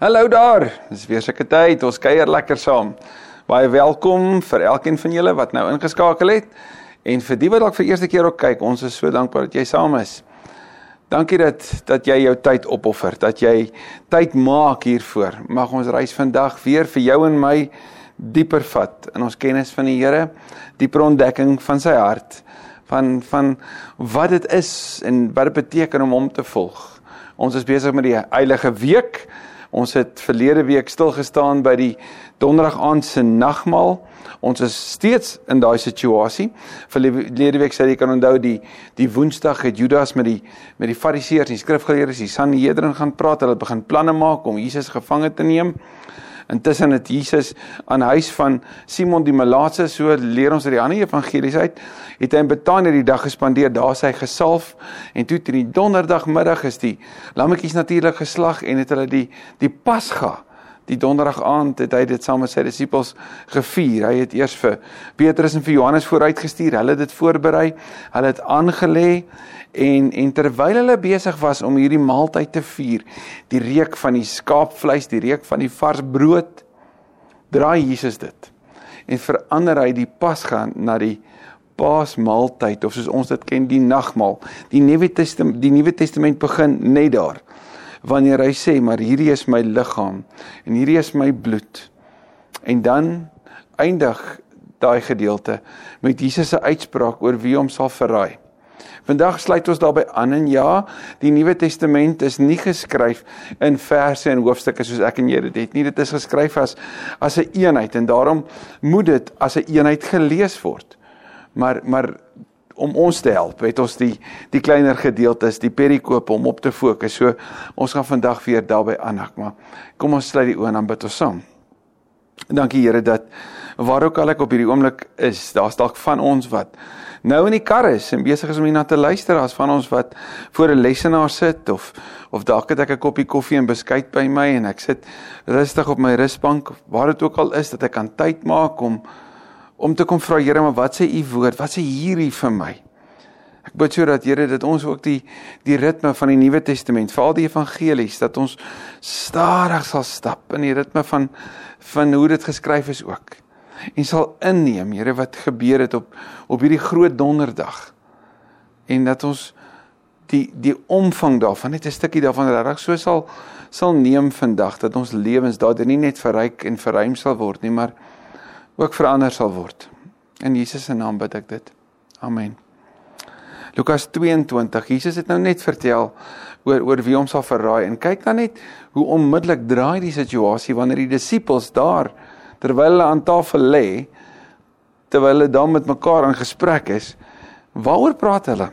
Hallo daar. Dis weer seker tyd. Ons kuier lekker saam. Baie welkom vir elkeen van julle wat nou ingeskakel het en vir die wat dalk vir eerste keer ook kyk. Ons is so dankbaar dat jy saam is. Dankie dat dat jy jou tyd opoffer, dat jy tyd maak hiervoor. Mag ons reis vandag weer vir jou en my dieper vat in ons kennis van die Here, dieper ontdekking van sy hart, van van wat dit is en wat dit beteken om hom te volg. Ons is besig met die Heilige Week. Ons het verlede week stil gestaan by die donderdag aand se nagmaal. Ons is steeds in daai situasie. Verlede week sê jy kan onthou die die Woensdag het Judas met die met die Fariseërs en die skrifgeleerdes, die Sanhedrin gaan praat. Hulle begin planne maak om Jesus gevange te neem. Intussen het Jesus aan huis van Simon die Melaatse, so leer ons uit die ander evangelies uit, het hy in Betanië die dag gespandeer, daar sy gesalf en toe teen die donderdagmiddag is die lammetjies natuurlik geslag en het hulle die die Pasga Die donderdag aand het hy dit saam met sy disippels gevier. Hy het eers vir Petrus en vir Johannes vooruitgestuur. Hulle het dit voorberei. Hulle het aangelê en en terwyl hulle besig was om hierdie maaltyd te vier, die reuk van die skaapvleis, die reuk van die vars brood, draai Jesus dit. En verander hy die Pasga na die Paasmaaltyd of soos ons dit ken, die nagmaal. Die Nuwe Testament, die Nuwe Testament begin net daar wanneer hy sê maar hierdie is my liggaam en hierdie is my bloed. En dan eindig daai gedeelte met Jesus se uitspraak oor wie hom sal verraai. Vandag sluit ons daarby aan en ja, die Nuwe Testament is nie geskryf in verse en hoofstukke soos ek en jy dit het nie. Dit is geskryf as as 'n een eenheid en daarom moet dit as 'n een eenheid gelees word. Maar maar om ons te help, het ons die die kleiner gedeeltes, die perikope om op te fokus. So ons gaan vandag weer daarby aanhak, maar kom ons sluit die oë en dan bid ons saam. Dankie Here dat waar ook al ek op hierdie oomblik is, daar's dalk van ons wat nou in die kar is en besig is om hierna te luister, as van ons wat voor 'n lesenaar sit of of dalk het ek 'n koppie koffie en beskuit by my en ek sit rustig op my rusbank, waar dit ook al is dat ek kan tyd maak om om te kom vra Here, maar wat sê u woord? Wat sê hierdie vir my? Ek bid so dat Here dat ons ook die die ritme van die Nuwe Testament, veral die evangelies, dat ons stadig sal stap in die ritme van van hoe dit geskryf is ook. En sal inneem, Here, wat gebeur het op op hierdie groot donderdag. En dat ons die die omvang daarvan net 'n stukkie daarvan reg so sal sal neem vandag dat ons lewens daardeur nie net verryk en verruim sal word nie, maar ook verander sal word. In Jesus se naam bid ek dit. Amen. Lukas 22. Jesus het nou net vertel oor oor wie hom sal verraai en kyk dan net hoe onmiddellik draai die situasie wanneer die disippels daar terwyl hulle aan tafel lê terwyl hulle dan met mekaar in gesprek is, waaroor praat hulle?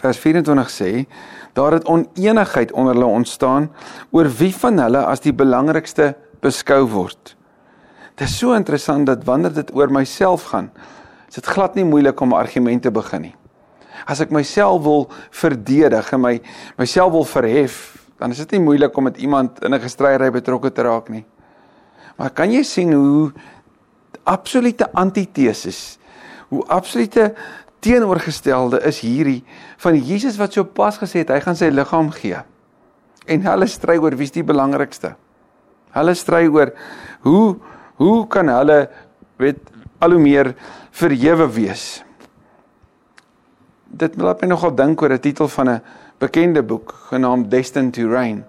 Vers 24 sê daar het oneenigheid onder hulle ontstaan oor wie van hulle as die belangrikste beskou word. Dit is so interessant dat wanneer dit oor myself gaan, is dit glad nie moeilik om 'n argument te begin nie. As ek myself wil verdedig en my myself wil verhef, dan is dit nie moeilik om met iemand in 'n gestryery betrokke te raak nie. Maar kan jy sien hoe absolute antiteses, hoe absolute teenoorgestelde is hierdie van Jesus wat so pas gesê het hy gaan sy liggaam gee. En hulle stry oor wie's die belangrikste. Hulle stry oor hoe hoe kan hulle weet al hoe meer verhewe wees? Dit laat my nogal dink oor 'n titel van 'n bekende boek genaamd Destined to Reign.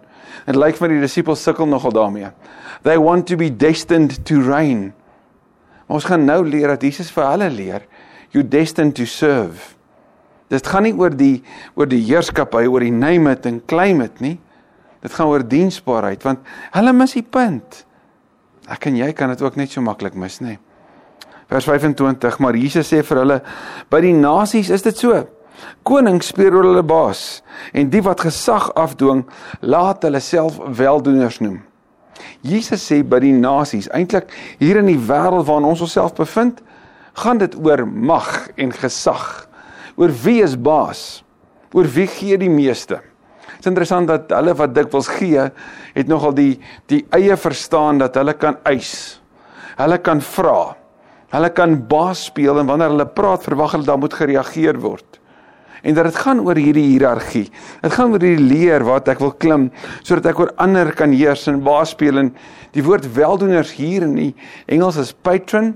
Dit lyk vir die disippels sukkel nogal daarmee. They want to be destined to reign. Maar ons gaan nou leer dat Jesus vir hulle leer, you destined to serve. Dit gaan nie oor die oor die heerskappy, oor die name it en claim it nie. Dit gaan oor diensbaarheid want hulle mis die punt. Ek en jy kan dit ook net so maklik mis, nê. Vers 25, maar Jesus sê vir hulle, by die nasies is dit so. Koning speel oor hulle baas en die wat gesag afdwing, laat hulle self weldoeners noem. Jesus sê by die nasies, eintlik hier in die wêreld waarin ons onsself bevind, gaan dit oor mag en gesag. Oor wie is baas? Oor wie gee die meeste? Dit is interessant dat hulle wat dikwels gee, het nogal die die eie verstaan dat hulle kan eis. Hulle kan vra. Hulle kan baas speel en wanneer hulle praat, verwag hulle dan moet gereageer word. En dat dit gaan oor hierdie hiërargie. Dit gaan oor hierdie leer wat ek wil klim sodat ek oor ander kan heers en baas speel en die woord weldoeners hier in die Engels is patron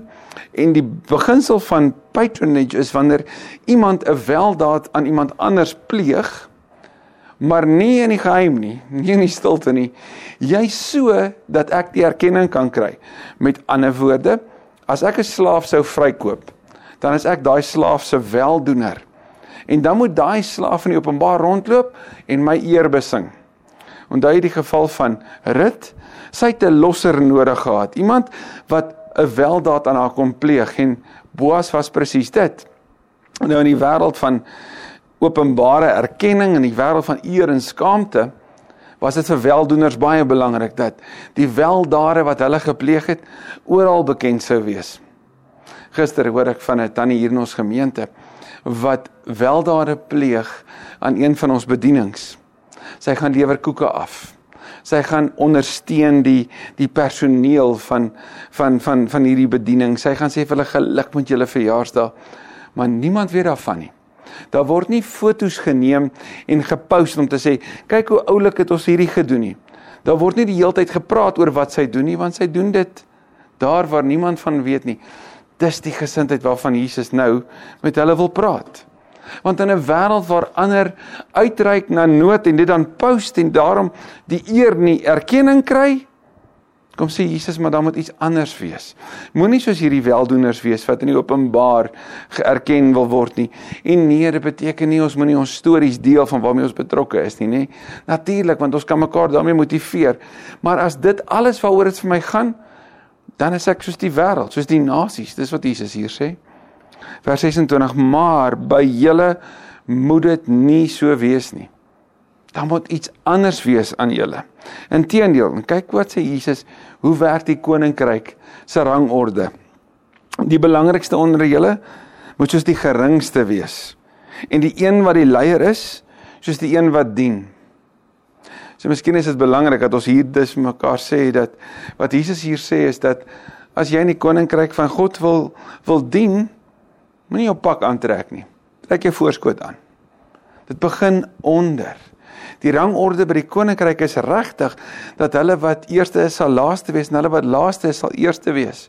en die beginsel van patronage is wanneer iemand 'n weldaad aan iemand anders pleeg maar nie in die geheim nie, nie in die stilte nie. Jy so dat ek die erkenning kan kry. Met ander woorde, as ek 'n slaaf sou vrykoop, dan is ek daai slaaf se weldoener. En dan moet daai slaaf in die openbaar rondloop en my eer besing. Onthou die geval van Rut? Sy het 'n losser nodig gehad. Iemand wat 'n weldaad aan haar kom pleeg en Boas was presies dit. Nou in die wêreld van openbare erkenning in die wêreld van eer en skaamte was dit vir weldoeners baie belangrik dat die weldade wat hulle gepleeg het oral bekend sou wees. Gister hoor ek van 'n tannie hier in ons gemeente wat weldade pleeg aan een van ons bedienings. Sy gaan lewer koeke af. Sy gaan ondersteun die die personeel van van van van hierdie bediening. Sy gaan sê vir hulle geluk met julle verjaarsdag. Maar niemand weet daarvan nie. Daar word nie fotos geneem en gepost om te sê kyk hoe oulik het ons hierdie gedoen nie. Daar word nie die hele tyd gepraat oor wat sy doen nie want sy doen dit daar waar niemand van weet nie. Dis die gesindheid waarvan Jesus nou met hulle wil praat. Want in 'n wêreld waar ander uitreik na nood en dit dan post en daarom die eer nie erkenning kry, Kom sê Jesus, maar dan moet iets anders wees. Moenie soos hierdie weldoeners wees wat in die openbaar geerken wil word nie. En nee, dit beteken nie ons moenie ons stories deel van waarmee ons betrokke is nie, nê? Natuurlik, want ons kan mekaar daarmee motiveer. Maar as dit alles waaroor dit vir my gaan, dan is ek soos die wêreld, soos die nasies. Dis wat Jesus hier sê. Vers 26: Maar by julle moet dit nie so wees nie dan moet iets anders wees aan julle. Inteendeel, kyk wat sê Jesus, hoe werk die koninkryk se rangorde? Die belangrikste onder julle moet soos die geringste wees. En die een wat die leier is, soos die een wat dien. So miskien is dit belangrik dat ons hier dus mekaar sê dat wat Jesus hier sê is dat as jy in die koninkryk van God wil wil dien, moenie jou pak aantrek nie. Trek jou voorskoot aan. Dit begin onder. Die rangorde by die koninkryk is regtig dat hulle wat eerste is sal laaste wees en hulle wat laaste is sal eerste wees.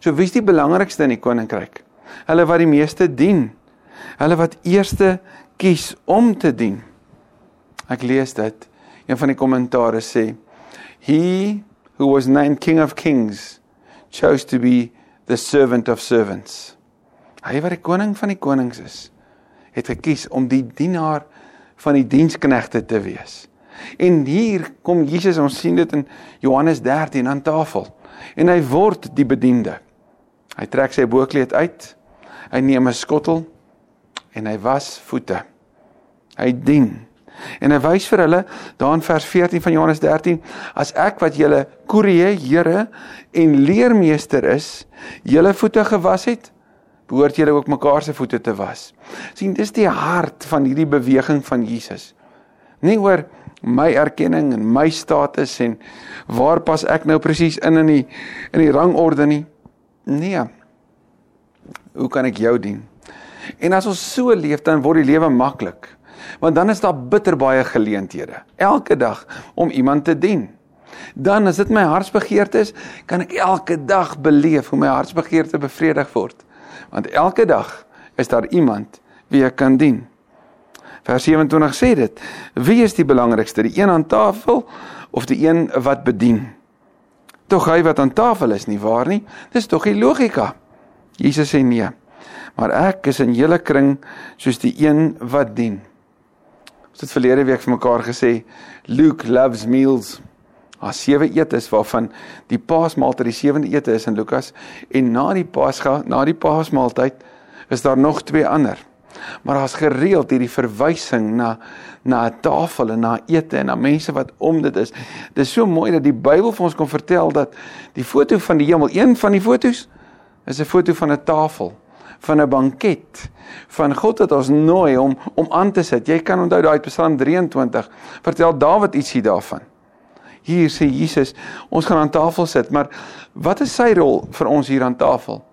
So wie's die belangrikste in die koninkryk? Hulle wat die meeste dien. Hulle wat eerste kies om te dien. Ek lees dit. Een van die kommentare sê: He who was named King of Kings chose to be the servant of servants. Hy wat die koning van die konings is, het gekies om die dienaar van die diensknegte te wees. En hier kom Jesus, ons sien dit in Johannes 13 aan tafel. En hy word die bediende. Hy trek sy boekleed uit. Hy neem 'n skottel en hy was voete. Hy dien. En hy wys vir hulle daarin vers 14 van Johannes 13 as ek wat julle koerie Here en leermeester is, julle voete gewas het, behoort julle ook mekaar se voete te was. sien dis die hart van hierdie beweging van Jesus. Nie oor my erkenning en my status en waar pas ek nou presies in in die in die rangorde nie. Nee. Hoe kan ek jou dien? En as ons so leef dan word die lewe maklik. Want dan is daar bitter baie geleenthede elke dag om iemand te dien. Dan as dit my hartsbegeerte is, kan ek elke dag beleef hoe my hartsbegeerte bevredig word want elke dag is daar iemand wie ek kan dien. Vers 27 sê dit: Wie is die belangrikste, die een aan tafel of die een wat bedien? Tog hy wat aan tafel is nie waar nie. Dis tog die logika. Jesus sê nee. Maar ek is in julle kring soos die een wat dien. Ons het verlede week vir mekaar gesê Luke loves meals. Daar sewe etes waarvan die Paasmaaltyd die sewende ete is in Lukas en na die Pasga, na die Paasmaaltyd is daar nog twee ander. Maar daar's gereeld hierdie verwysing na na 'n tafel en na ete en na mense wat om dit is. Dit is so mooi dat die Bybel vir ons kon vertel dat die foto van die hemel, een van die fotos is 'n foto van 'n tafel, van 'n banket, van God wat ons nooi om om aan te sit. Jy kan onthou daai Psalm 23, vertel Dawid ietsie daarvan. Hier sê Jesus, ons gaan aan tafel sit, maar wat is sy rol vir ons hier aan tafel?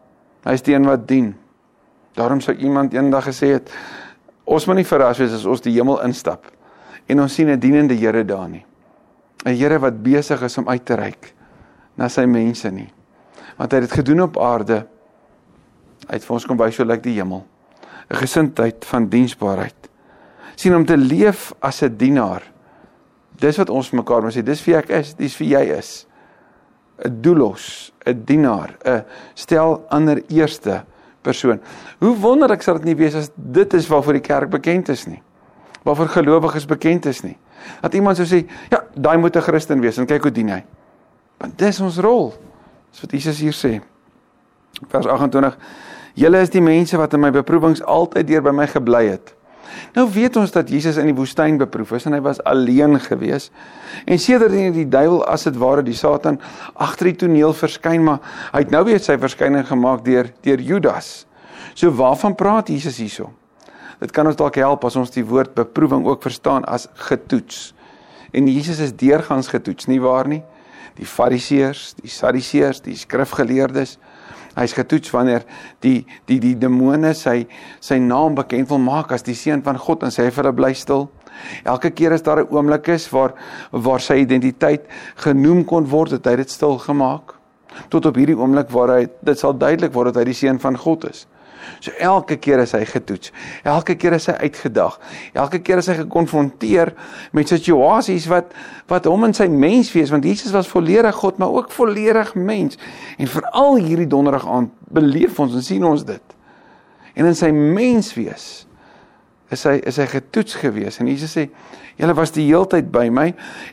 Hy is die een wat dien. Daarom sou iemand eendag gesê het, Ons moet nie verras wees as ons die hemel instap en ons sien 'n dienende Here daar nie. 'n Here wat besig is om uit te reik na sy mense nie. Want hy het dit gedoen op aarde. Hy het vir ons kom wys hoe lyk die hemel. 'n Gesindheid van diensbaarheid. sien om te leef as 'n dienaar. Dis wat ons mekaar moet sê, dis wie ek is, dis wie jy is. 'n Doelos, 'n dienaar, 'n stel ander eerste persoon. Hoe wonderlik sal dit nie wees as dit is waarvoor die kerk bekend is nie. Waarvoor gelowiges bekend is nie. Dat iemand sou sê, ja, daai moet 'n Christen wees en kyk hoe dien hy. Want dis ons rol. Dis wat Jesus hier sê. Vers 28: Julle is die mense wat in my beproewings altyd deur by my gebly het. Nou weet ons dat Jesus in die woestyn beproef is en hy was alleen gewees. En sedertdien het die duiwel as dit ware die Satan agter die toneel verskyn, maar hy het nou weer sy verskyning gemaak deur deur Judas. So waarvan praat Jesus hierso? Dit kan ons dalk help as ons die woord beproewing ook verstaan as getoets. En Jesus is deurgangs getoets, nie waar nie? Die Fariseërs, die Sadduseërs, die skrifgeleerdes, Hy's getoets wanneer die die die demone sy sy naam bekend wil maak as die seun van God en sê vir hulle bly stil. Elke keer as daar 'n oomblik is waar waar sy identiteit genoem kon word, het hy dit stil gemaak. Tot op hierdie oomblik waar hy dit sal duidelik word dat hy die seun van God is. So elke keer is hy getoets. Elke keer is hy uitgedag. Elke keer is hy gekonfronteer met situasies wat wat hom in sy menswees, want Jesus was volledig God, maar ook volledig mens. En veral hierdie donderdag aand beleef ons en sien ons dit. En in sy menswees is hy is hy getoets gewees en Jesus sê julle was die heeltyd by my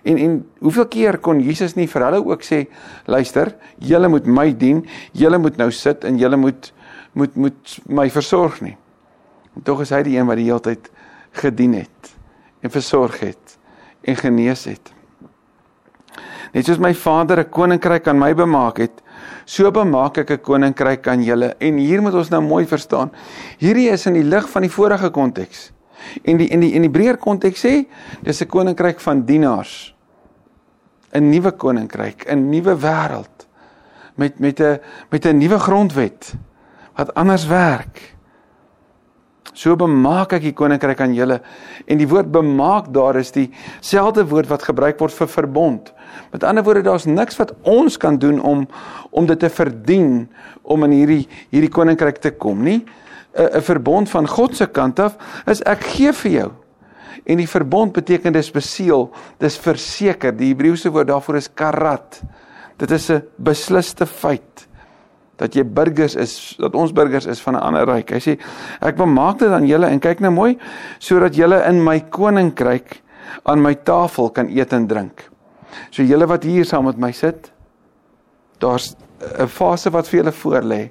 en en hoeveel keer kon Jesus nie vir hulle ook sê luister julle moet my dien julle moet nou sit en julle moet moet moet my versorg nie. En tog is hy die een wat die hele tyd gedien het en versorg het en genees het. Net soos my Vader 'n koninkryk aan my bemaak het, so bemaak ek 'n koninkryk aan julle. En hier moet ons nou mooi verstaan. Hierdie is in die lig van die vorige konteks. En die in die in die breër konteks sê, dis 'n koninkryk van dienaars. 'n Nuwe koninkryk, 'n nuwe wêreld met met 'n met 'n nuwe grondwet wat anders werk. So bemaak ek die koninkryk aan julle en die woord bemaak daar is dieselfde woord wat gebruik word vir verbond. Met ander woorde daar's niks wat ons kan doen om om dit te verdien om in hierdie hierdie koninkryk te kom nie. 'n 'n verbond van God se kant af is ek gee vir jou. En die verbond beteken dis beseël, dis verseker. Die Hebreëse woord daarvoor is karat. Dit is 'n besliste feit dat jy burgers is, dat ons burgers is van 'n ander ryk. Hy sê ek bemaak dit aan julle en kyk nou mooi sodat julle in my koninkryk aan my tafel kan eet en drink. So julle wat hier saam met my sit, daar's 'n fase wat vir julle voorlê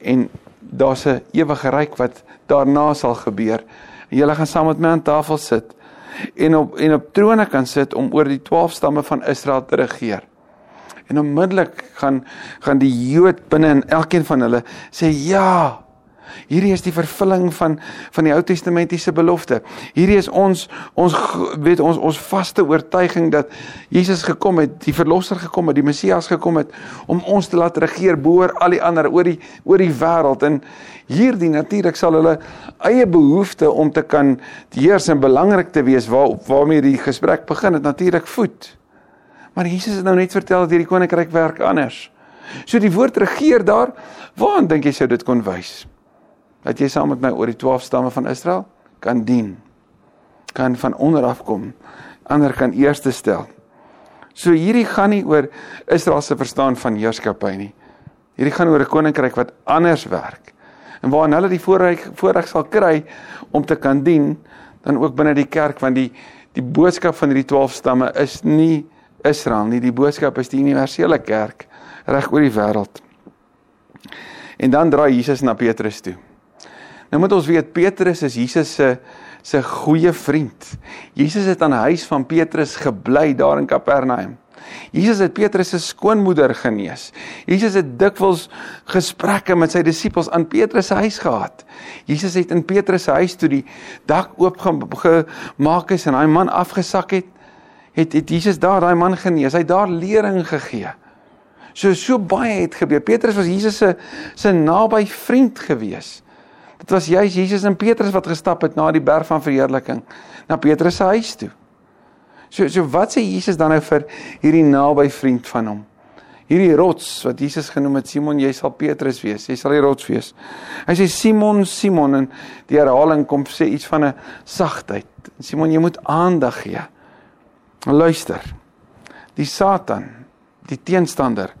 en daar's 'n ewige ryk wat daarna sal gebeur. Julle gaan saam met my aan tafel sit en op en op trone kan sit om oor die 12 stamme van Israel te regeer. En onmiddellik gaan gaan die Jood binne in elkeen van hulle sê ja. Hierdie is die vervulling van van die Ou Testamentiese belofte. Hierdie is ons ons weet ons ons vaste oortuiging dat Jesus gekom het, die verlosser gekom het, die Messias gekom het om ons te laat regeer boor al die ander oor die oor die wêreld en hierdie natuurlik sal hulle eie behoefte om te kan heers en belangrik te wees waar waarmee die gesprek begin het natuurlik voed. Maar Jesus het nou net vertel dat hierdie koninkryk werk anders. So die woord regeer daar, waaraan dink jy sou dit kon wys? Dat jy saam met my oor die 12 stamme van Israel kan dien. Kan van onder af kom. Ander kan eerste stel. So hierdie gaan nie oor Israel se verstaan van heerskappy nie. Hierdie gaan oor 'n koninkryk wat anders werk. En waarin hulle die voorreg voorreg sal kry om te kan dien dan ook binne die kerk want die die boodskap van hierdie 12 stamme is nie Israel nie. Die boodskap is die universele kerk reg oor die wêreld. En dan draai Jesus na Petrus toe. Nou moet ons weet Petrus is Jesus se se goeie vriend. Jesus het aan die huis van Petrus gebly daar in Kapernaum. Jesus het Petrus se skoonmoeder genees. Jesus het dikwels gesprekke met sy disippels aan Petrus se huis gehad. Jesus het in Petrus se huis toe die dak oopgemaak is en daai man afgesak het, het het Jesus daar daai man genees. Hy het daar lering gegee. So so baie het gebeur. Petrus was Jesus se se naby vriend gewees. Dit was juis Jesus en Petrus wat gestap het na die berg van verheerliking na Petrus se huis toe. So so wat sê Jesus dan nou vir hierdie naby vriend van hom? Hierdie rots wat Jesus genoem het Simon, jy sal Petrus wees. Jy sal die rots wees. Hy sê Simon, Simon en die herhaling kom sê iets van 'n sagtheid. Simon, jy moet aandag gee. Luister. Die Satan, die teenstander,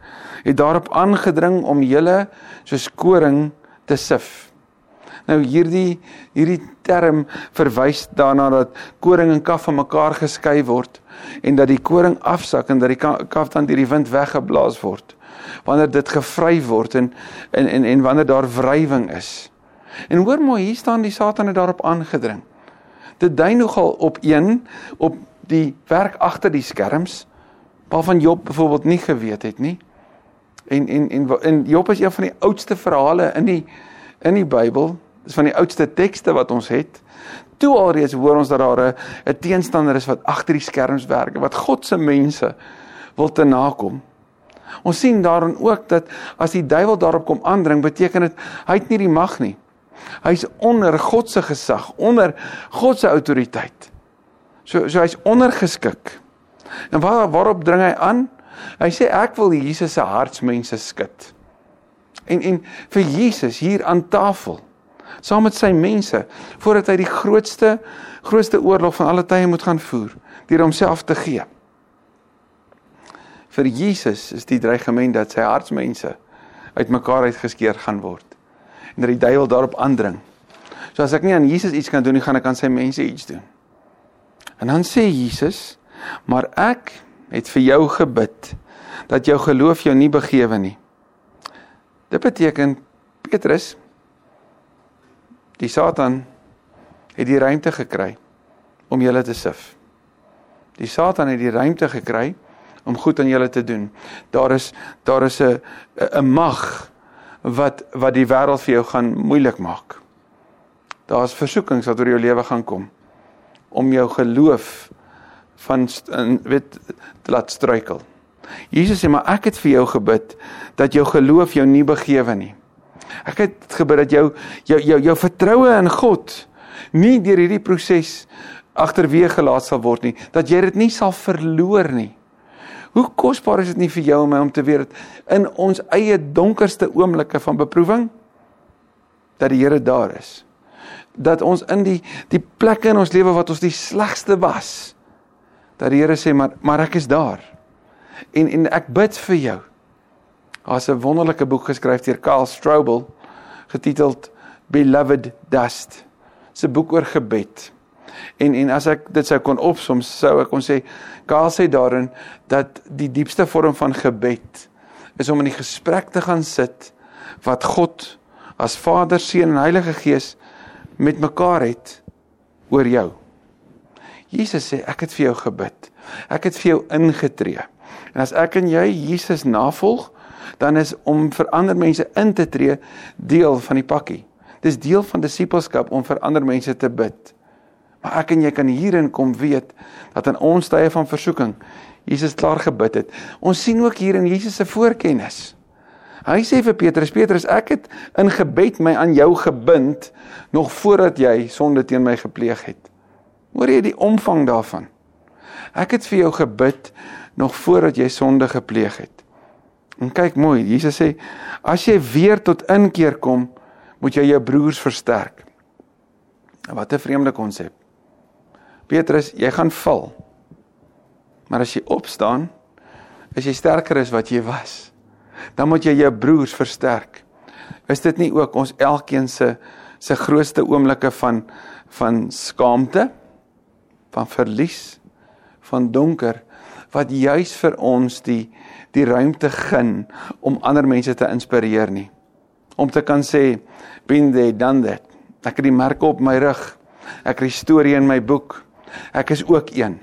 het daarop aangedring om julle soos koring te sif. Nou hierdie hierdie term verwys daarna dat koring en kaf van mekaar geskei word en dat die koring afsak en dat die kaf dan deur die wind weggeblaas word. Wanneer dit gevry word en en en, en wanneer daar wrywing is. En hoor mooi, hier staan die Satan het daarop aangedring. Dit dui nogal op een op die werk agter die skerms waarvan Job byvoorbeeld nie geweet het nie. En en en en Job is een van die oudste verhale in die in die Bybel Dis van die oudste tekste wat ons het. Toe alreeds hoor ons dat daar 'n 'n teenstander is wat agter die skerms werk, wat God se mense wil te nakom. Ons sien daarin ook dat as die duiwel daarop kom aandring, beteken dit hy het nie die mag nie. Hy's onder God se gesag, onder God se autoriteit. So so hy's ondergeskik. En waar waarop dring hy aan? Hy sê ek wil Jesus se hartsmense skud. En en vir Jesus hier aan tafel saam met sy mense voordat hy die grootste grootste oorlog van alle tye moet gaan voer deur homself te gee. Vir Jesus is die dreigement dat sy hartsmense uitmekaar uitgeskeur gaan word en dat die duiwel daarop aandring. So as ek nie aan Jesus iets kan doen nie, gaan ek aan sy mense iets doen. En dan sê Jesus, maar ek het vir jou gebid dat jou geloof jou nie begewe nie. Dit beteken Petrus Die Satan het die ruimte gekry om julle te sif. Die Satan het die ruimte gekry om goed aan julle te doen. Daar is daar is 'n 'n mag wat wat die wêreld vir jou gaan moeilik maak. Daar's versoekings wat oor jou lewe gaan kom om jou geloof van weet te laat struikel. Jesus sê maar ek het vir jou gebid dat jou geloof jou nie begewe nie. Ek het gebid dat jou jou jou jou vertroue in God nie deur hierdie proses agterweeg gelaat sal word nie, dat jy dit nie sal verloor nie. Hoe kosbaar is dit nie vir jou en my om te weet dat in ons eie donkerste oomblikke van beproewing dat die Here daar is. Dat ons in die die plekke in ons lewe wat ons die slegste was, dat die Here sê maar maar ek is daar. En en ek bid vir jou Daar's 'n wonderlike boek geskryf deur Karl Strobel getiteld Beloved Dust. Dit's 'n boek oor gebed. En en as ek dit sou kon opsom, sou ek kon sê Karl sê daarin dat die diepste vorm van gebed is om in die gesprek te gaan sit wat God as Vader, Seun en Heilige Gees met mekaar het oor jou. Jesus sê ek het vir jou gebid. Ek het vir jou ingetree. En as ek en jy Jesus navolg, dan is om vir ander mense in te tree deel van die pakkie. Dis deel van disippelskap om vir ander mense te bid. Maar ek en jy kan hierin kom weet dat in ons tye van versoeking Jesus klaar gebid het. Ons sien ook hier in Jesus se voorkennis. Hy sê vir Petrus, Petrus, ek het in gebed my aan jou gebind nog voordat jy sonde teen my gepleeg het. Hoor jy die omvang daarvan? Ek het vir jou gebid nog voordat jy sonde gepleeg het. En kyk mooi, Jesus sê as jy weer tot inkeer kom, moet jy jou broers versterk. Wat 'n vreemde konsep. Petrus, jy gaan val. Maar as jy opstaan, is jy sterker as wat jy was. Dan moet jy jou broers versterk. Is dit nie ook ons elkeen se se grootste oomblikke van van skaamte, van verlies, van donker wat juis vir ons die die ruimte gun om ander mense te inspireer nie. Om te kan sê been there done that. Ek het die merke op my rug. Ek het die storie in my boek. Ek is ook een.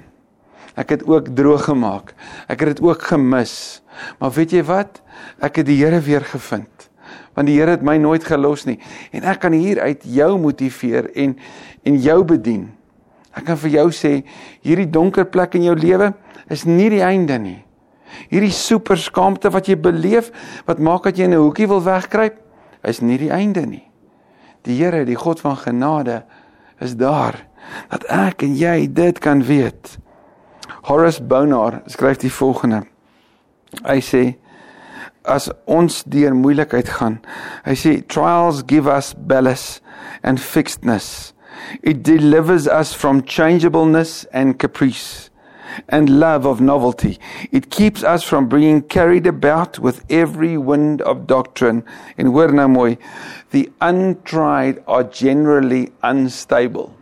Ek het ook droog gemaak. Ek het dit ook gemis. Maar weet jy wat? Ek het die Here weer gevind. Want die Here het my nooit gelos nie en ek kan hier uit jou motiveer en en jou bedien. Ek kan vir jou sê hierdie donker plek in jou lewe is nie die einde nie. Hierdie super skaamte wat jy beleef wat maak dat jy in 'n hoekie wil wegkruip, is nie die einde nie. Die Here, die God van genade, is daar dat ek en jy dit kan weet. Horace Bonar skryf die volgende. Hy sê as ons deur moeilikheid gaan, hy sê trials give us ballast and fixedness. It delivers us from changeableness and caprice and love of novelty. It keeps us from being carried about with every wind of doctrine. En hoor nou mooi, the untried are generally unstable.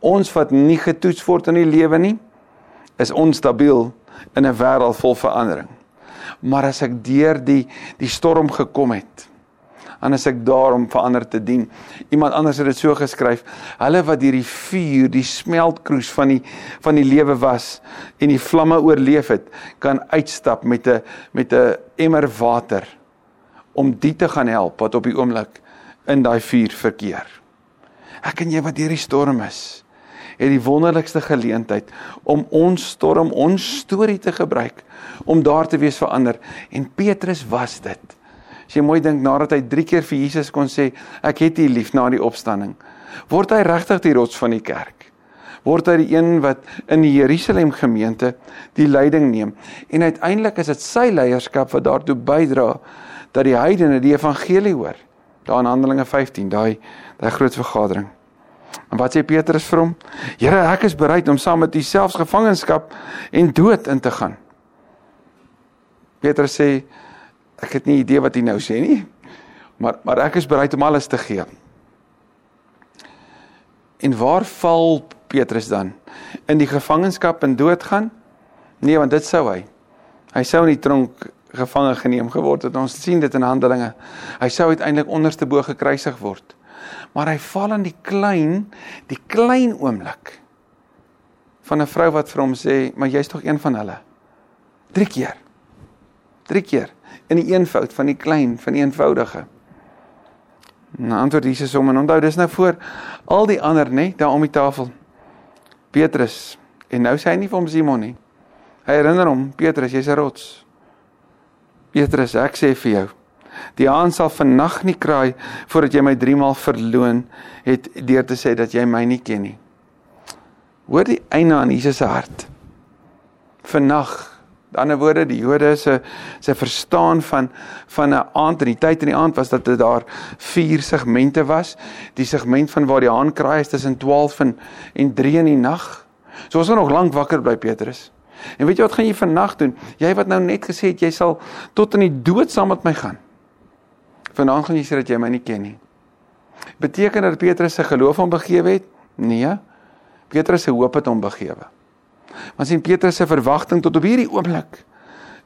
Ons wat nie getoets word in die lewe nie, is onstabiel in 'n wêreld vol verandering. Maar as ek deur die die storm gekom het, dan is ek daar om verander te dien. Iemand anders het dit so geskryf: Hulle wat deur die vuur, die smeltkroes van die van die lewe was en die vlamme oorleef het, kan uitstap met 'n met 'n emmer water om die te gaan help wat op die oomblik in daai vuur verkeer. Ek en jy wat deur die storm is, het die wonderlikste geleentheid om ons storm, ons storie te gebruik om daar te wees verander en Petrus was dit. As jy mooi dink nadat hy 3 keer vir Jesus kon sê ek het U lief na die opstanding, word hy regtig die rots van die kerk. Word hy die een wat in die Jerusalem gemeente die leiding neem en uiteindelik is dit sy leierskap wat daartoe bydra dat die heidene die evangelie hoor. Daar in Handelinge 15, daai daai groot vergadering. En wat sê Petrus vir hom? Here, ek is bereid om saam met U selfs gevangenskap en dood in te gaan. Petrus sê ek het nie idee wat hy nou sê nie. Maar maar ek is bereid om alles te gee. En waar val Petrus dan? In die gevangenskap en doodgaan? Nee, want dit sou hy. Hy sou in die tronk gevange geneem geword het. Ons sien dit in Handelinge. Hy sou uiteindelik onderste bo gekruisig word. Maar hy val in die klein, die klein oomblik van 'n vrou wat vir hom sê, "Maar jy's tog een van hulle." 3 keer. 3 keer in die eenvoud van die klein, van die eenvoudige. Nou antwoord Jesus hom en onthou dis nou voor al die ander nê daar om die tafel. Petrus en nou sê hy nie vir hom Simon nie. Hy herinner hom Petrus, jy's 'n rots. Petrus, ek sê vir jou, die haan sal vannag nie kraai voordat jy my 3 maal verloon het deur te sê dat jy my nie ken nie. Hoor die einde aan Jesus se hart. Vannag Met ander woorde, die Jode se se verstaan van van 'n aand in die tyd in die aand was dat dit daar vier segmente was. Die segment van waar die haan kraai is tussen 12 en en 3 in die nag. So ons gaan nog lank wakker bly Petrus. En weet jy wat gaan jy vannag doen? Jy wat nou net gesê het jy sal tot in die dood saam met my gaan. Vanaand gaan jy sê dat jy my nie ken nie. Beteken dat Petrus se geloof hom begewe het? Nee. Petrus se hoop het hom begewe. Want sien Petrus se verwagting tot op hierdie oomblik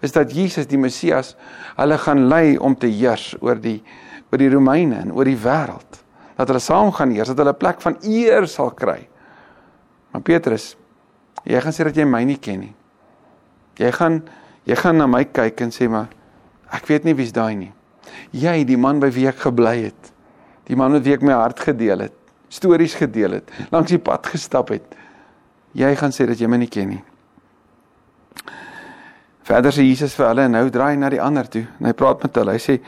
is dat Jesus die Messias hulle gaan lei om te heers oor die oor die Romeine en oor die wêreld. Dat hulle saam gaan heers, dat hulle 'n plek van eer sal kry. Maar Petrus, jy gaan sê dat jy my nie ken nie. Jy gaan jy gaan na my kyk en sê maar ek weet nie wie's daai nie. Jy, die man by wie ek gebly het. Die man met wie ek my hart gedeel het, stories gedeel het, langs die pad gestap het jy gaan sê dat jy my nie ken nie. Verder sê Jesus vir hulle en nou draai hy na die ander toe en hy praat met hulle. Hy sê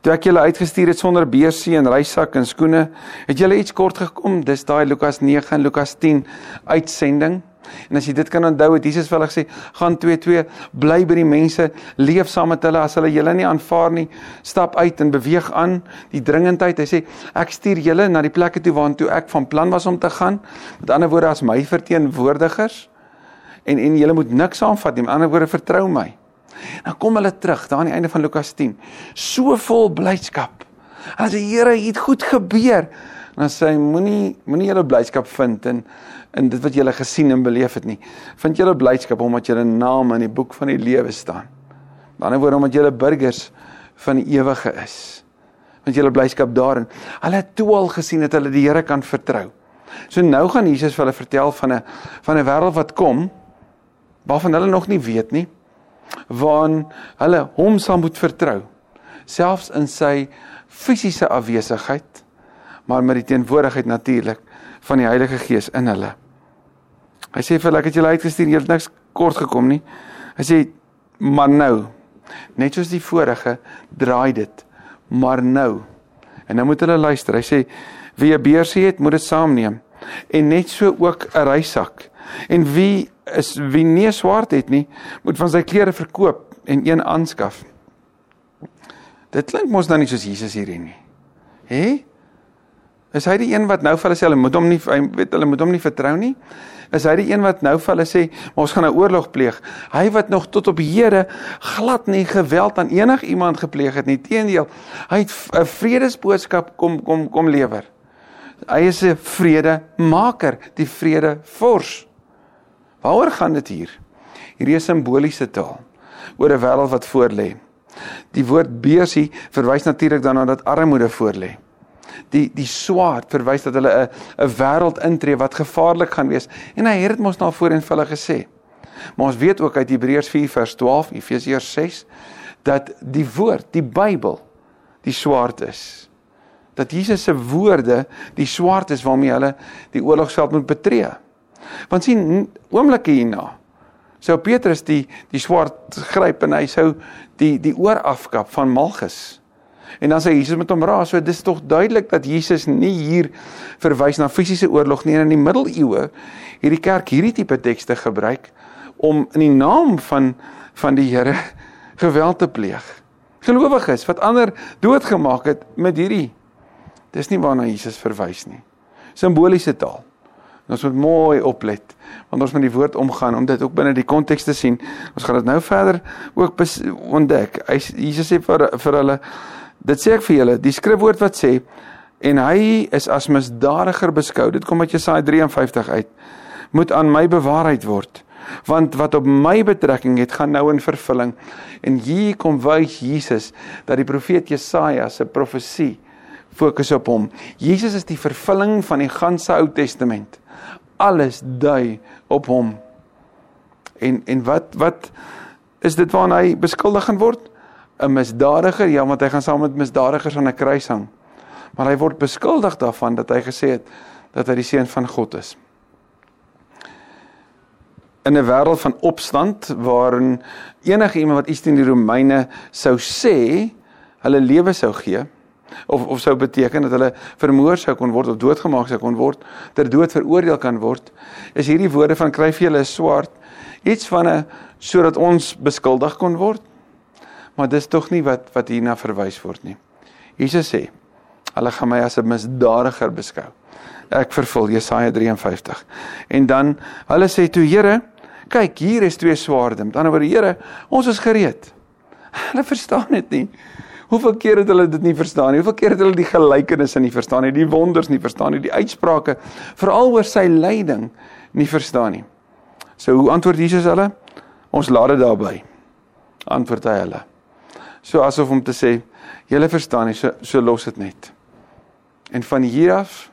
toe ek julle uitgestuur het sonder beursie en reissak en skoene, het julle iets kort gekom. Dis daai Lukas 9 en Lukas 10 uitsending. En as jy dit kan onthou, het Jesus vir hulle gesê, gaan 2-2, bly by die mense, leef saam met hulle as hulle julle nie aanvaar nie, stap uit en beweeg aan die dringendheid. Hy sê, ek stuur julle na die plekke toe waartoe ek van plan was om te gaan. Met ander woorde as my verteenwoordigers. En en julle moet niks aanvat nie. Met ander woorde vertrou my. Dan kom hulle terug daar aan die einde van Lukas 10. So vol blydskap. As die Here iets goed gebeur, dan sê hy moenie moenie julle blydskap vind en in dit wat jy gele gesien en beleef het nie. Vind jy blydskap omdat jy 'n naam in die boek van die lewe staan. Aan die ander woord omdat jy burgers van die ewige is. Want jy blydskap daarin. Hulle het toe al gesien dat hulle die Here kan vertrou. So nou gaan Jesus vir hulle vertel van 'n van 'n wêreld wat kom waarvan hulle nog nie weet nie. Waar hulle hom sal moet vertrou. Selfs in sy fisiese afwesigheid, maar met die teenwoordigheid natuurlik van die Heilige Gees in hulle. Hy sê vir hulle ek het julle uitgestuur, julle het niks kort gekom nie. Hy sê maar nou, net soos die vorige, draai dit. Maar nou En nou moet hulle luister. Hy sê wie 'n beursie het, moet dit saamneem. En net so ook 'n reisak. En wie is wie nie 'n swaard het nie, moet van sy klere verkoop en een aanskaf. Dit klink mos nou nie soos Jesus hierin nie. Hè? Is hy die een wat nou vir hulle sê hulle moet hom nie hy weet hulle moet hom nie vertrou nie? Is hy die een wat nou vir hulle sê ons gaan 'n oorlog pleeg? Hy wat nog tot op hede glad nie geweld aan enig iemand gepleeg het nie. Teendeel, hy het 'n vredesboodskap kom kom kom lewer. Hy is 'n vredemaker, die vredevors. Waaroor gaan dit hier? Hierdie is simboliese taal oor 'n wêreld wat voorlê. Die woord beursie verwys natuurlik dan na dat armoede voorlê die die swaard verwys dat hulle 'n 'n wêreld intree wat gevaarlik gaan wees en hy het dit mos nou voorheen vir hulle gesê. Maar ons weet ook uit Hebreërs 4 vers 12, Efesiërs 6 dat die woord, die Bybel die swaard is. Dat Jesus se woorde die swaard is waarmee hulle die oorlogsveld moet betree. Want sien oomblikke hierna sou Petrus die die swaard gryp en hy sou die die oor afkap van Malchus. En dan sê Jesus met hom raas, so dis tog duidelik dat Jesus nie hier verwys na fisiese oorlog nie en in die middeleeue hierdie kerk hierdie tipe tekste gebruik om in die naam van van die Here geweld te pleeg. Gelowiges wat ander doodgemaak het met hierdie dis nie waarna Jesus verwys nie. Simboliese taal. En ons moet mooi oplet want ons moet die woord omgaan om dit ook binne die konteks te sien. Ons gaan dit nou verder ook ontdek. Hy Jesus sê vir vir hulle Dit sê ek vir julle, die skrifwoord wat sê en hy is as misdadiger beskou. Dit kom uit Jesaja 53 uit. Moet aan my bewaarheid word. Want wat op my betrekking het, gaan nou in vervulling. En hier kom wys Jesus dat die profeet Jesaja se profesie fokus op hom. Jesus is die vervulling van die ganse Ou Testament. Alles dui op hom. En en wat wat is dit waarna hy beskuldig gaan word? 'n misdadiger, ja, want hy gaan saam met misdadigers aan 'n kruis hang. Maar hy word beskuldig daarvan dat hy gesê het dat hy die seun van God is. In 'n wêreld van opstand waarin enige iemand wat iets teen die Romeine sou sê, hulle lewe sou gee of of sou beteken dat hulle vermoor sou kon word of doodgemaak sou kon word, ter dood veroordeel kan word, is hierdie woorde van kryf jy hulle swart iets van 'n sodat ons beskuldig kon word Maar dis tog nie wat wat hierna verwys word nie. Jesus sê: "Hulle gaan my as 'n misdadiger beskou." Ek vervul Jesaja 53. En dan hulle sê toe: "Here, kyk, hier is twee swaarde." Met ander woorde: "Here, ons is gereed." Hulle verstaan dit nie. Hoeveel keer het hulle dit nie verstaan nie? Hoeveel keer het hulle die gelykenisse nie verstaan nie, die wonders nie verstaan nie, die uitsprake veral oor sy lyding nie verstaan nie. So hoe antwoord Jesus hulle? Ons laat dit daarby. Antwoord hy hulle so asof om te sê julle verstaan nie so so los dit net. En van hier af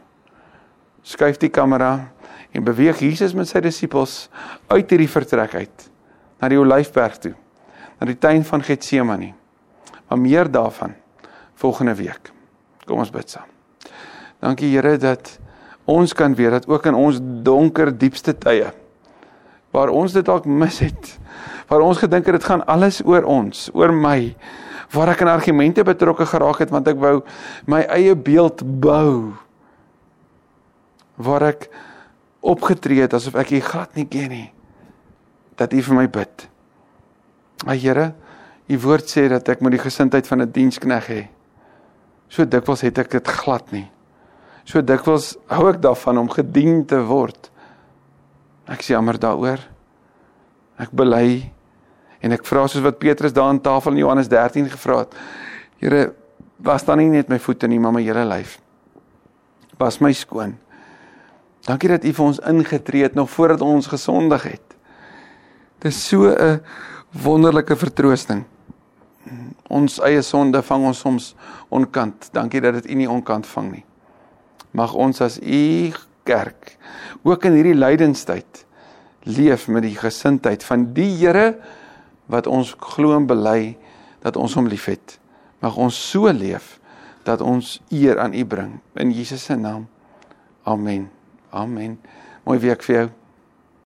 skuif die kamera en beweeg Jesus met sy disippels uit hierdie vertrek uit na die Olyfberg toe, na die tuin van Getsemane. Maar meer daarvan volgende week. Kom ons bid saam. Dankie Here dat ons kan weet dat ook in ons donker diepste tye waar ons dit dalk mis het waar ons gedink het dit gaan alles oor ons, oor my, waar ek in argumente betrokke geraak het want ek wou my eie beeld bou. Waar ek opgetree het asof ek U glad nie ken nie. Dat U vir my bid. Maar Here, U woord sê dat ek moet die gesindheid van 'n die dienskneg hê. So dikwels het ek dit glad nie. So dikwels hou ek daarvan om gedien te word. Ek sê jammer daaroor. Ek bely En ek vra soos wat Petrus daar aan tafel in Johannes 13 gevra het. Here, was dan nie net my voete nie, maar my hele lyf. Was my skoon. Dankie dat U vir ons ingetree het nog voordat ons gesondig het. Dit is so 'n wonderlike vertroosting. Ons eie sonde vang ons soms onkant. Dankie dat dit U nie onkant vang nie. Mag ons as U kerk ook in hierdie lydenstyd leef met die gesindheid van die Here wat ons glo en bely dat ons hom liefhet. Mag ons so leef dat ons eer aan U bring in Jesus se naam. Amen. Amen. Mooi week vir jou.